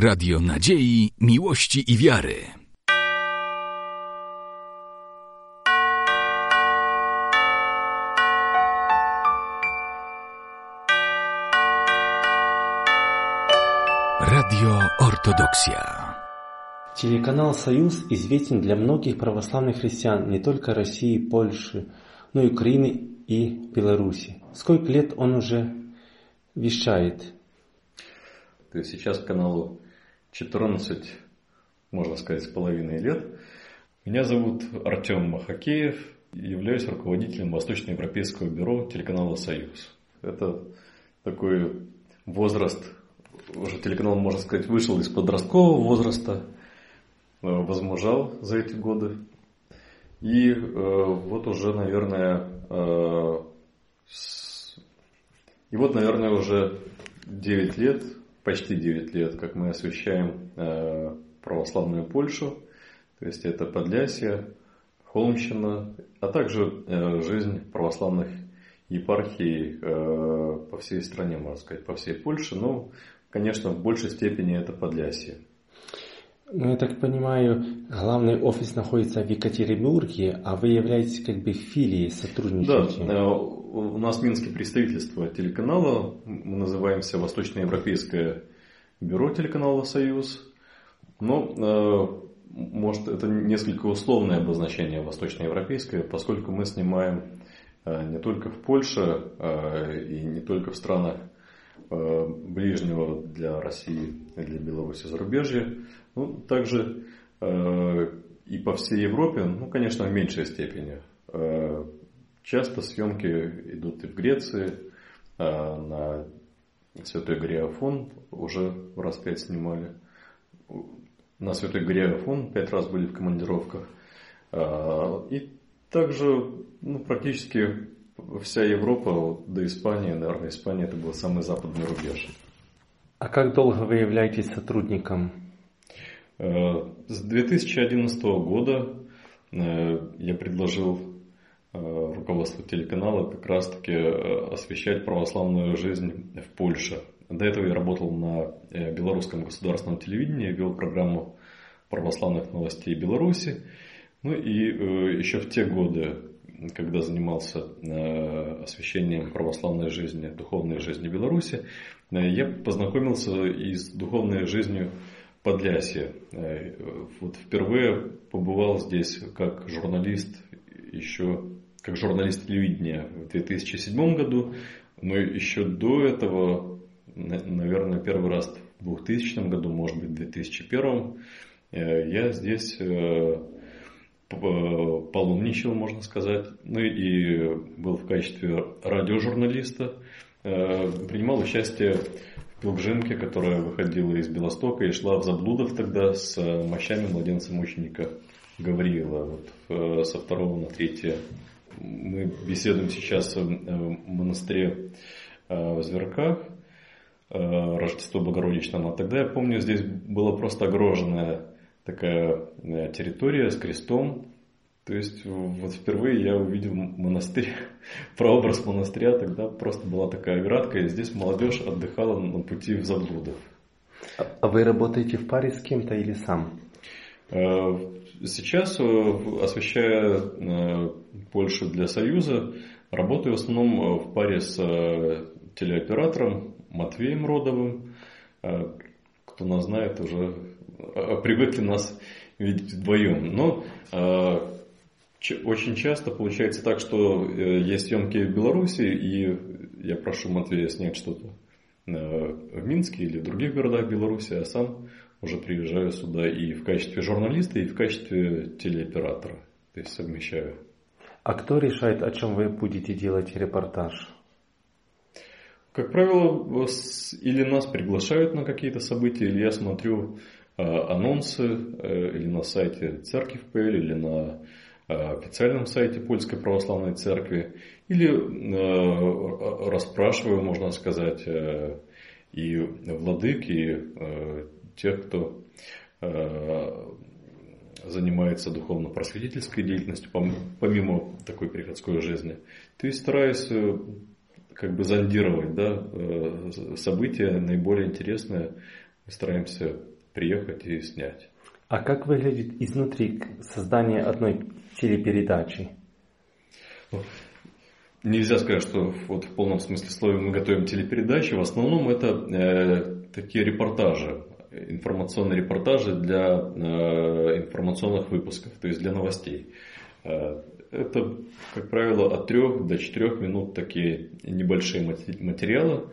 Radio Nadziei, Miłości i Wiary. Radio Ortodoksja. Телеканал «Союз» известен для многих православных христиан не только России, Польши, но и Украины и Беларуси. Сколько лет он уже вещает? То есть сейчас каналу 14, можно сказать, с половиной лет. Меня зовут Артем Махакеев, являюсь руководителем Восточноевропейского бюро телеканала «Союз». Это такой возраст, уже телеканал, можно сказать, вышел из подросткового возраста, э, возмужал за эти годы. И э, вот уже, наверное, э, с... и вот, наверное, уже 9 лет почти 9 лет, как мы освещаем э, православную Польшу, то есть это Подлясье, Холмщина, а также э, жизнь православных епархий э, по всей стране, можно сказать, по всей Польше, но, конечно, в большей степени это Подлясье. Ну, я так понимаю, главный офис находится в Екатеринбурге, а вы являетесь как бы филией, сотрудничаете? Да, у нас в представительство телеканала, мы называемся Восточноевропейское бюро телеканала «Союз». Но, может, это несколько условное обозначение восточноевропейское, поскольку мы снимаем не только в Польше и не только в странах ближнего для России для Беларуси зарубежья, ну, также и по всей Европе, ну, конечно, в меньшей степени. Часто съемки идут и в Греции, на Святой горе Афон уже раз пять снимали. На Святой горе Афон пять раз были в командировках. И также ну, практически вся Европа до Испании, наверное, Испания это был самый западный рубеж. А как долго вы являетесь сотрудником? С 2011 года я предложил Э, руководство телеканала как раз-таки э, освещать православную жизнь в Польше. До этого я работал на э, белорусском государственном телевидении, вел программу православных новостей Беларуси. Ну и еще в те годы, когда занимался освещением православной жизни, духовной жизни Беларуси, я познакомился и с духовной жизнью Подлясья. Вот впервые побывал здесь как журналист еще как журналист телевидения в 2007 году, но еще до этого, наверное, первый раз в 2000 году, может быть, в 2001, э, я здесь э, паломничал, можно сказать, ну и был в качестве радиожурналиста, э, принимал участие в Пилгжинке, которая выходила из Белостока и шла в Заблудов тогда с мощами младенца мученика Гавриила вот, со второго на третье мы беседуем сейчас в монастыре э, в Зверках, э, Рождество Богородичном. А тогда я помню, здесь была просто огороженная такая э, территория с крестом. То есть вот впервые я увидел монастырь, прообраз монастыря, тогда просто была такая оградка, и здесь молодежь отдыхала на пути в заблудов. А вы работаете в паре с кем-то или сам? Сейчас, освещая Польшу для Союза. Работаю в основном э, в паре с э, телеоператором Матвеем Родовым. Э, кто нас знает, уже привыкли нас видеть вдвоем. Но очень часто получается так, что есть съемки в Беларуси, и я прошу Матвея снять что-то в Минске или в других городах Беларуси, а сам уже приезжаю сюда и в качестве журналиста, и в качестве телеоператора. То есть совмещаю. А кто решает, о чем вы будете делать репортаж? Как правило, или нас приглашают на какие-то события, или я смотрю э, анонсы э, или на сайте церкви ПЛ, или на э, официальном сайте Польской Православной Церкви, или расспрашиваю, можно сказать, и владык, и тех, кто занимается духовно-просветительской деятельностью, помимо такой приходской жизни. Ты стараюсь как бы зондировать да, э, события наиболее интересные стараемся приехать и снять. А как выглядит изнутри создание одной телепередачи? Нельзя сказать, что вот в полном смысле слова мы готовим телепередачи. В основном это э, такие репортажи, информационные репортажи для э, информационных выпусков, то есть для новостей. Э, это, как правило, от 3 до 4 минут такие небольшие материалы.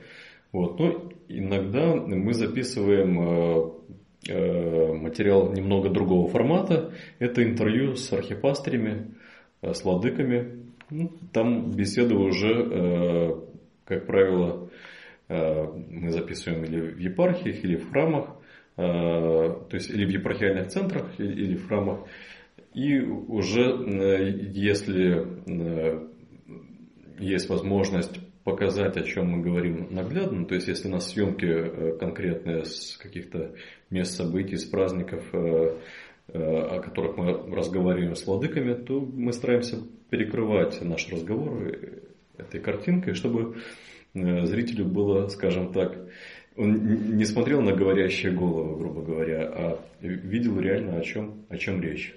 Вот. Но иногда мы записываем э, материал немного другого формата. Это интервью с архипастырями, э, с владыками. Ну, там беседы уже, как правило, мы записываем или в епархиях, или в храмах, то есть или в епархиальных центрах, или в храмах. И уже если есть возможность показать, о чем мы говорим наглядно. То есть, если у нас съемки э, конкретные с каких-то мест событий, с праздников, э, э, о которых мы разговариваем с владыками, то мы стараемся перекрывать наш разговор этой картинкой, чтобы зрителю было, скажем так, он не смотрел на говорящие головы, грубо говоря, а видел реально, о чем, о чем речь.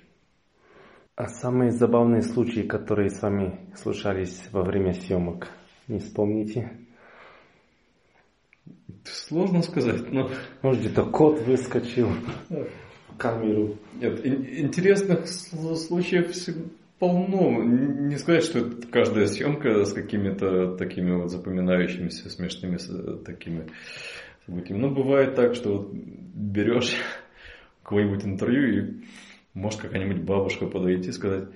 А самые забавные случаи, которые с вами случались во время съемок? Не вспомните. Сложно сказать, но... Может, где-то кот выскочил камеру. Нет, интересных случаев полно. Не сказать, что это каждая съемка с какими-то такими вот запоминающимися смешными такими событиями. Но бывает так, что вот берешь какое-нибудь интервью и может какая-нибудь бабушка подойти и сказать,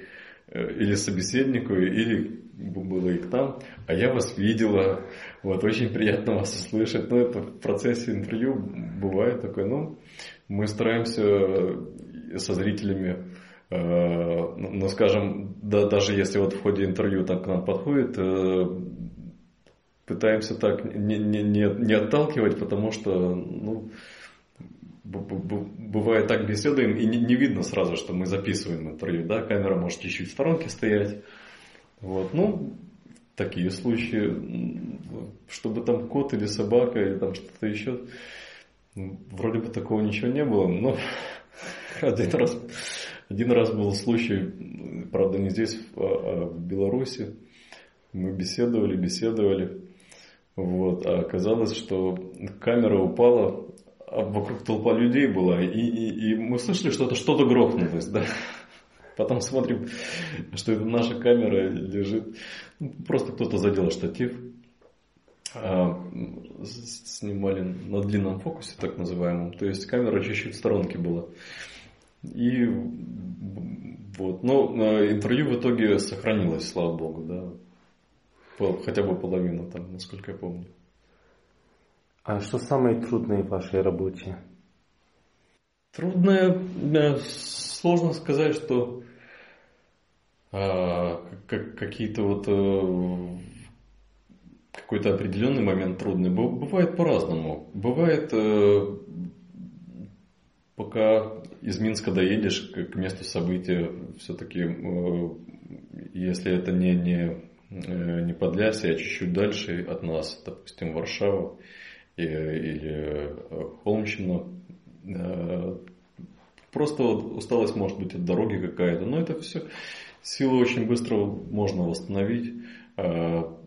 или собеседнику, или было их там, а я вас видела, вот, очень приятно вас услышать. Ну, это в процессе интервью бывает такое, ну, мы стараемся э, со зрителями, э, ну, ну, скажем, да, даже если вот в ходе интервью там к нам подходит, э, пытаемся так не, не, не, не отталкивать, потому что, ну, бывает так беседуем, и не, не видно сразу, что мы записываем интервью, да, камера может чуть-чуть в сторонке стоять, вот, ну, такие случаи, чтобы там кот или собака или там что-то еще, вроде бы такого ничего не было, но один раз, один раз был случай, правда не здесь, а, а в Беларуси, мы беседовали, беседовали, вот, а оказалось, что камера упала, вокруг толпа людей была, и, и, и мы слышали, что это что-то грохнулось, да. Потом смотрим, что это наша камера лежит. Ну, просто кто-то задел штатив. А, снимали на длинном фокусе, так называемом. То есть камера чуть-чуть в сторонке была. И вот. Но интервью в итоге сохранилось, слава богу, да. Хотя бы половина там, насколько я помню. А что самое трудное в вашей работе? Трудное, сложно сказать, что а, как, какие-то вот э, какой-то определенный момент трудный. Бывает по-разному. Бывает, э, пока из Минска доедешь к месту события, все-таки, э, если это не, не, не Подлясье, а чуть-чуть дальше от нас, допустим, Варшава или Холмщина, Просто вот усталость может быть от дороги какая-то, но это все силы очень быстро можно восстановить. А,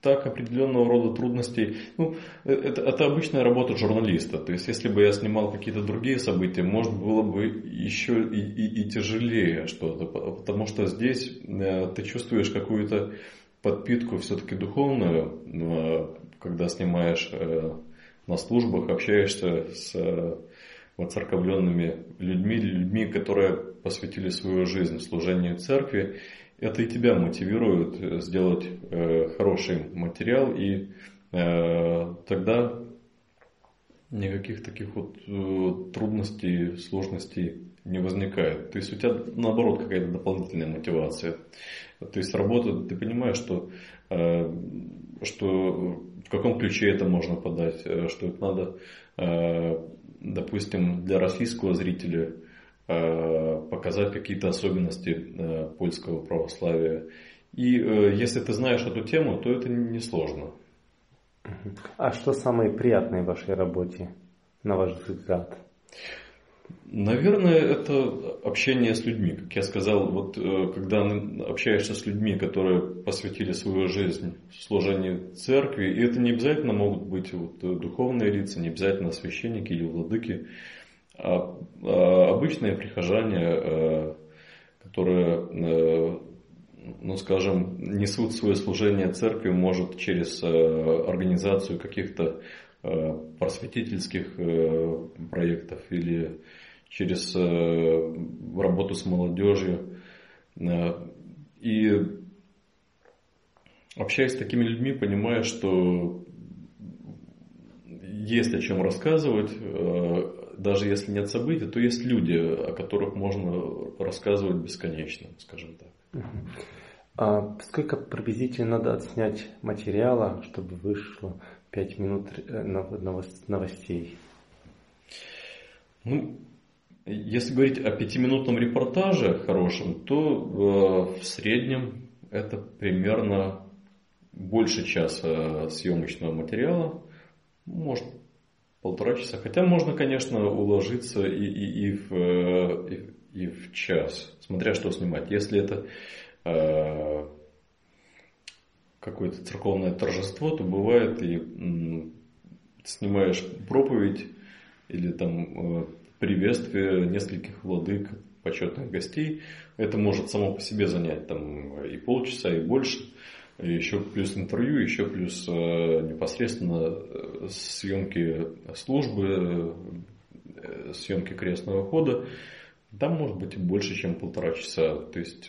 так, определенного рода трудностей. Ну, это, это обычная работа журналиста. То есть, если бы я снимал какие-то другие события, может было бы еще и, и, и тяжелее что-то. Потому что здесь э, ты чувствуешь какую-то подпитку все-таки духовную, э, когда снимаешь э, на службах, общаешься с воцерковленными людьми, людьми, которые посвятили свою жизнь служению церкви, это и тебя мотивирует сделать э, хороший материал, и э, тогда никаких таких вот э, трудностей, сложностей не возникает. То есть у тебя наоборот какая-то дополнительная мотивация. То есть работа, ты понимаешь, что, что в каком ключе это можно подать, что это надо допустим, для российского зрителя э, показать какие-то особенности э, польского православия. И э, если ты знаешь эту тему, то это несложно. А что самое приятное в вашей работе? на ваш взгляд? Наверное, это общение с людьми. Как я сказал, вот э, когда общаешься с людьми, которые посвятили свою жизнь служению церкви, и это не обязательно могут быть вот духовные лица, не обязательно священники или владыки, а, а обычные прихожане, э, которые, э, ну скажем, несут свое служение церкви, может, через организацию каких-то просветительских проектов или через э, работу с молодежью. Э, и общаясь с такими людьми, понимая, что есть о чем рассказывать, э, даже если нет событий, то есть люди, о которых можно рассказывать бесконечно, скажем так. А сколько приблизительно надо отснять материала, чтобы вышло 5 минут новостей? Ну, если говорить о пятиминутном репортаже хорошем, то э, в среднем это примерно больше часа съемочного материала, может полтора часа. Хотя можно, конечно, уложиться и, и, и, в, э, и, и в час, смотря что снимать. Если это э, какое-то церковное торжество, то бывает и снимаешь проповедь или там э, приветствие нескольких владык, почетных гостей. Это может само по себе занять там и полчаса, и больше. Еще плюс интервью, еще плюс э, непосредственно э, съемки службы, э, съемки крестного хода. Там может быть и больше, чем полтора часа. То есть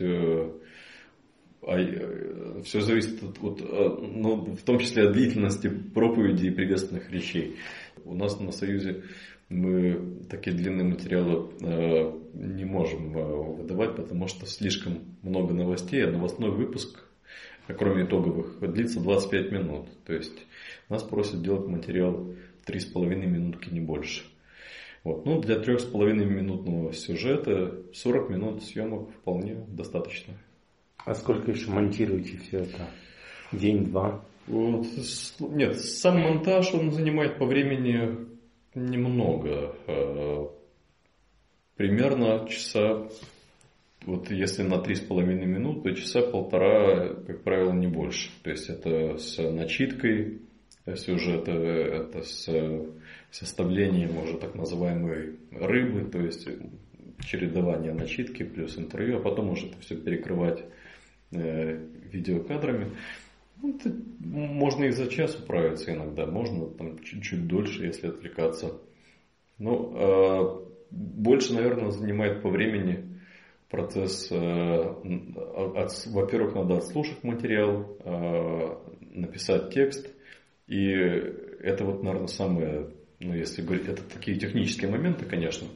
все зависит от, от ну, в том числе от длительности проповеди и приветственных речей. У нас на Союзе мы такие длинные материалы э, не можем э, выдавать, потому что слишком много новостей, а новостной выпуск, кроме итоговых, длится 25 минут. То есть нас просят делать материал 3,5 минутки, не больше. Вот. Ну, для 3,5 минутного сюжета 40 минут съемок вполне достаточно. А сколько еще монтируете все это? День-два? Вот. Нет, сам монтаж он занимает по времени Немного. Э, примерно часа, вот если на три с половиной минуты, часа полтора, как правило, не больше. То есть это с начиткой сюжета, это с составлением уже так называемой рыбы, то есть чередование начитки плюс интервью, а потом уже это все перекрывать э, видеокадрами. Ну, это можно и за час управиться иногда, можно там чуть-чуть дольше, если отвлекаться. Ну, э, больше, наверное, занимает по времени процесс. Э, во-первых, надо отслушать материал, э, написать текст. И это вот, наверное, самое, ну, если говорить, это такие технические моменты, конечно.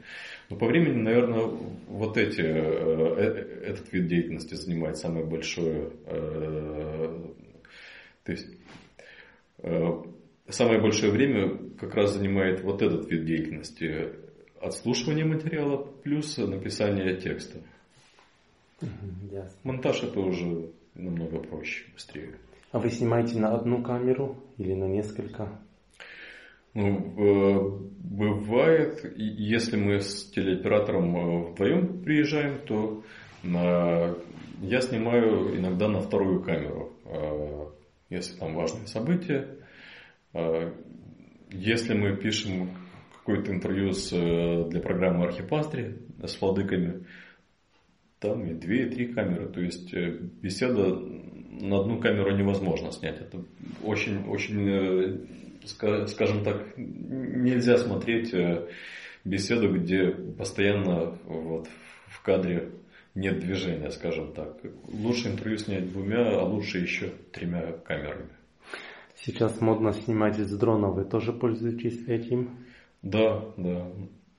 Но по времени, наверное, вот эти, э, э, этот вид деятельности занимает самое большое э, то есть самое большое время как раз занимает вот этот вид деятельности. Отслушивание материала плюс написание текста. Yes. Монтаж это уже намного проще, быстрее. А вы снимаете на одну камеру или на несколько? Ну, э, бывает, если мы с телеоператором э, вдвоем приезжаем, то я снимаю иногда на вторую камеру если там важные события. Если мы пишем какое-то интервью с, для программы Архипастри с владыками, там и две, и три камеры. То есть э, беседа на одну камеру невозможно снять. Это очень, очень, э, скажем так, нельзя смотреть э, беседу, где постоянно вот, в кадре нет движения, скажем так. Лучше интервью снять двумя, а лучше еще тремя камерами. Сейчас модно снимать с дрона. Вы тоже пользуетесь этим? Да, да.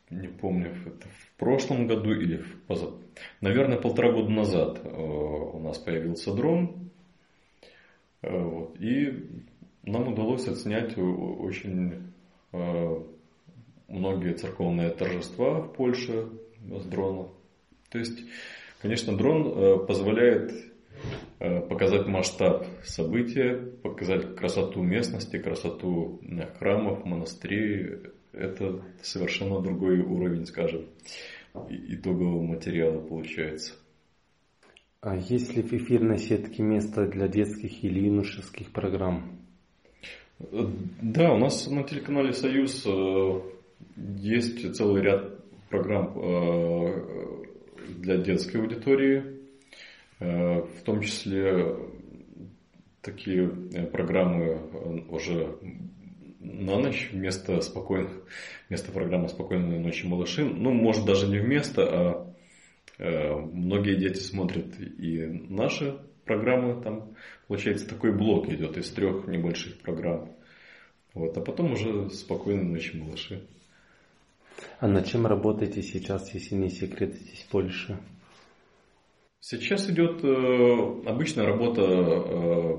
Не помню, это в прошлом году или в поза... Наверное, полтора года назад э, у нас появился дрон. Э, вот, и нам удалось отснять очень э, многие церковные торжества в Польше с дрона. То есть Конечно, дрон э, позволяет э, показать масштаб события, показать красоту местности, красоту храмов, монастырей, это совершенно другой уровень, скажем, итогового материала получается. А есть ли в эфирной сетке место для детских или юношеских программ? Да, у нас на телеканале «Союз» э, есть целый ряд программ э, для детской аудитории, э, в том числе такие программы уже на ночь вместо спокойных, вместо программы «Спокойной ночи, малыши». Ну, может, даже не вместо, а э, многие дети смотрят и наши программы. Там, получается, такой блок идет из трех небольших программ. Вот, а потом уже «Спокойной ночи, малыши». А над чем работаете сейчас, если не секрет, здесь в Польше? Сейчас идет э, обычная работа э,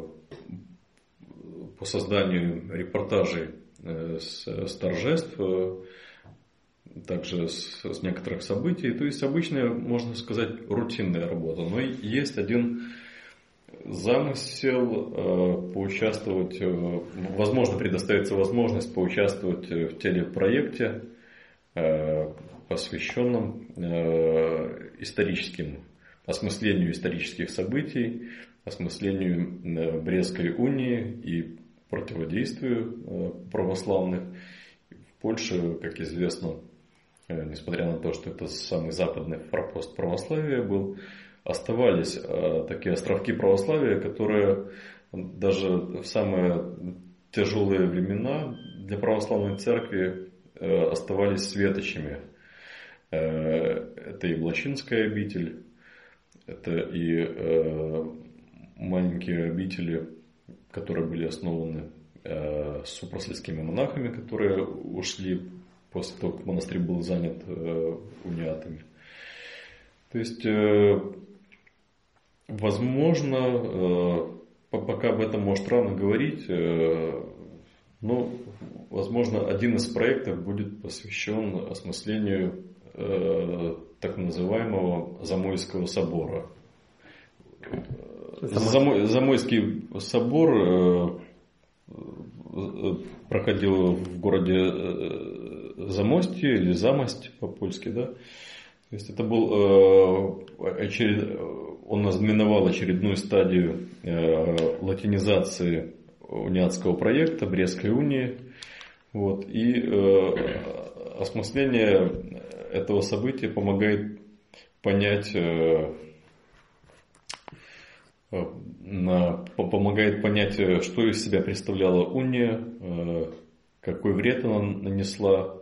по созданию репортажей э, с, с торжеств, э, также с, с некоторых событий. То есть обычная, можно сказать, рутинная работа. Но есть один замысел э, поучаствовать, возможно, предоставится возможность поучаствовать в телепроекте, посвященном историческим осмыслению исторических событий, осмыслению Брестской унии и противодействию э, православных. В Польше, как известно, э, несмотря на то, что это самый западный форпост православия был, оставались э, такие островки православия, которые даже в самые тяжелые времена для православной церкви оставались светочами. Это и Блачинская обитель, это и маленькие обители которые были основаны э, супросельскими монахами, которые ушли после того, как монастырь был занят э, униатами. То есть, э, возможно, э, пока об этом может рано говорить, э, но, возможно, один из проектов будет посвящен осмыслению э, так называемого Замойского собора. Замойский собор проходил в городе Замостье или Замость по-польски, да. То есть это был очеред... он ознаменовал очередную стадию латинизации униатского проекта Брестской унии. Вот. И осмысление этого события помогает понять Э, помогает понять, э, что из себя представляла уния, э, какой вред она нанесла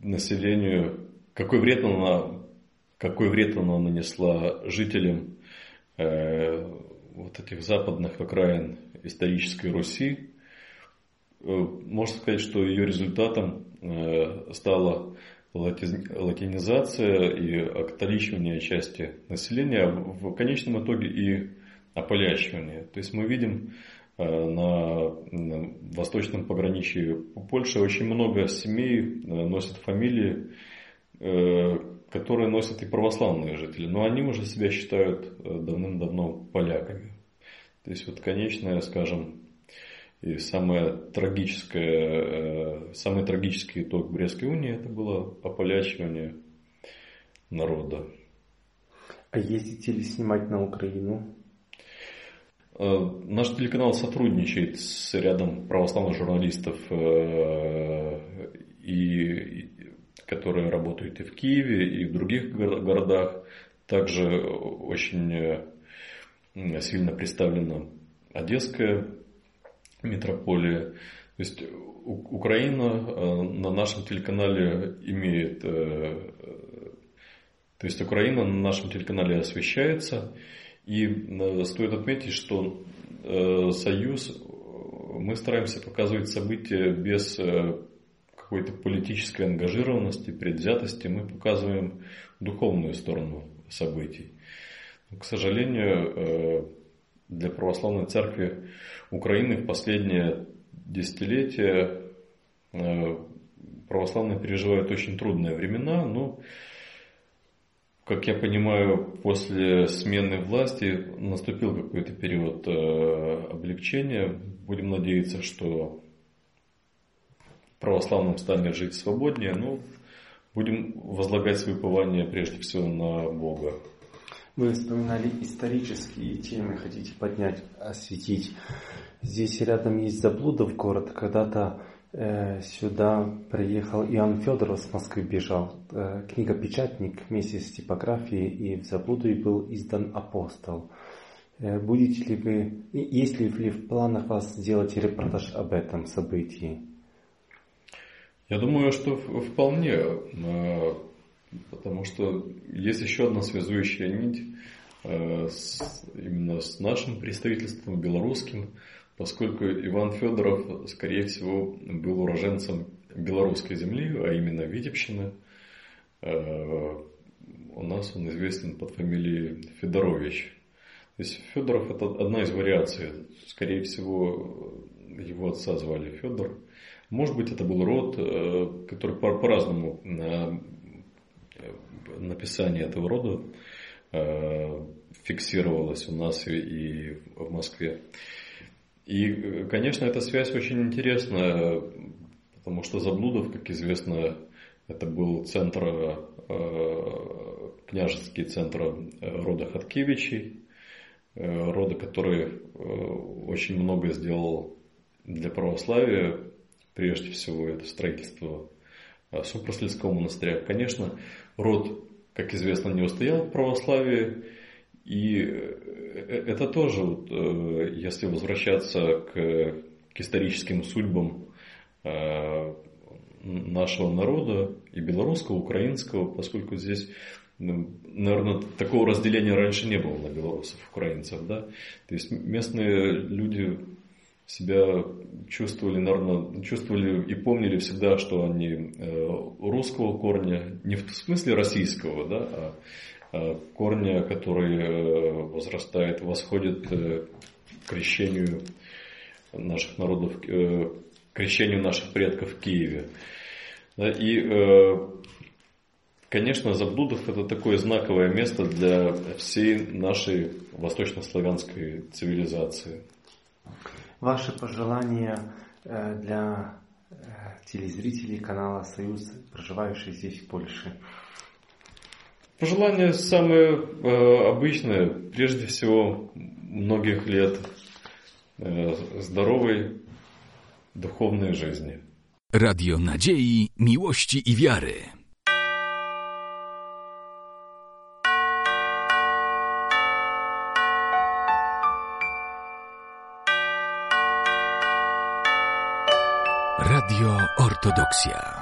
населению, какой вред она, какой вред она нанесла жителям вот этих западных окраин исторической Руси. Можно сказать, что ее результатом стало латинизация и окатоличивание части населения, а в конечном итоге и ополящивание. То есть мы видим э, на восточном пограничье Польши очень много семей э, носят фамилии, э, которые носят и православные жители, но они уже себя считают давным-давно поляками. То есть вот конечная, скажем, и самое трагическое, э, самый трагический итог Брестской унии это было ополячивание народа. А ездите ли снимать на Украину? Э, наш телеканал сотрудничает с рядом православных журналистов, э, и, которые работают и в Киеве, и в других городах. Также очень сильно представлена Одесская метрополия. То есть Украина э, на нашем телеканале имеет, э, то есть Украина на нашем телеканале освещается. И э, стоит отметить, что Союз, мы стараемся показывать события без какой-то политической ангажированности, предвзятости. Мы показываем духовную сторону событий. Но, к сожалению, для православной церкви Украины в последние десятилетия э, православные переживают очень трудные времена, но, как я понимаю, после смены власти наступил какой-то период э, облегчения. Будем надеяться, что православным станет жить свободнее, ну, будем возлагать свои упование прежде всего на Бога. Вы вспоминали исторические темы, хотите поднять, осветить. Здесь рядом есть Заблудов город. Когда-то э, сюда приехал Иоанн Федоров с Москвы бежал. Э, книга-печатник вместе с типографией. И в Заблудове был издан «Апостол». Э, будете ли вы, есть ли в планах вас сделать репортаж об этом событии? Я думаю, что вполне, э, потому что есть еще одна связующая нить э, с, именно с нашим представительством белорусским, поскольку Иван Федоров, скорее всего, был уроженцем белорусской земли, а именно Витебщины. У нас он известен под фамилией Федорович. То есть Федоров это одна из вариаций. Скорее всего, его отца звали Федор. Может быть, это был род, э, который по-разному на написание этого рода э, фиксировалось у нас и в Москве. И, конечно, эта связь очень интересная, потому что Заблудов, как известно, это был центр, э, княжеский центр рода Хаткевичей, Э, рода, который э, очень много сделал для православия, прежде всего это строительство э, Супроследского монастыря. Конечно, род, как известно, не устоял в православии, и это тоже, вот, если возвращаться к, к историческим судьбам нашего народа, и белорусского, украинского, поскольку здесь ну, наверное, такого разделения раньше не было на белорусов, украинцев, да. То есть местные люди себя чувствовали, наверное, чувствовали и помнили всегда, что они э, русского корня, не в смысле российского, да, а, а корня, который э, возрастает, восходит э, к крещению наших народов, к крещению наших предков в Киеве. И Конечно, Заблудов это такое знаковое место для всей нашей восточнославянской цивилизации. Ваши пожелания э, для э, телезрителей канала «Союз», проживающих здесь, в Польше? Пожелание самое э, обычное, прежде всего, многих лет здоровой духовной жизни. Radio nadziei, miłości i wiary. Eudoxia.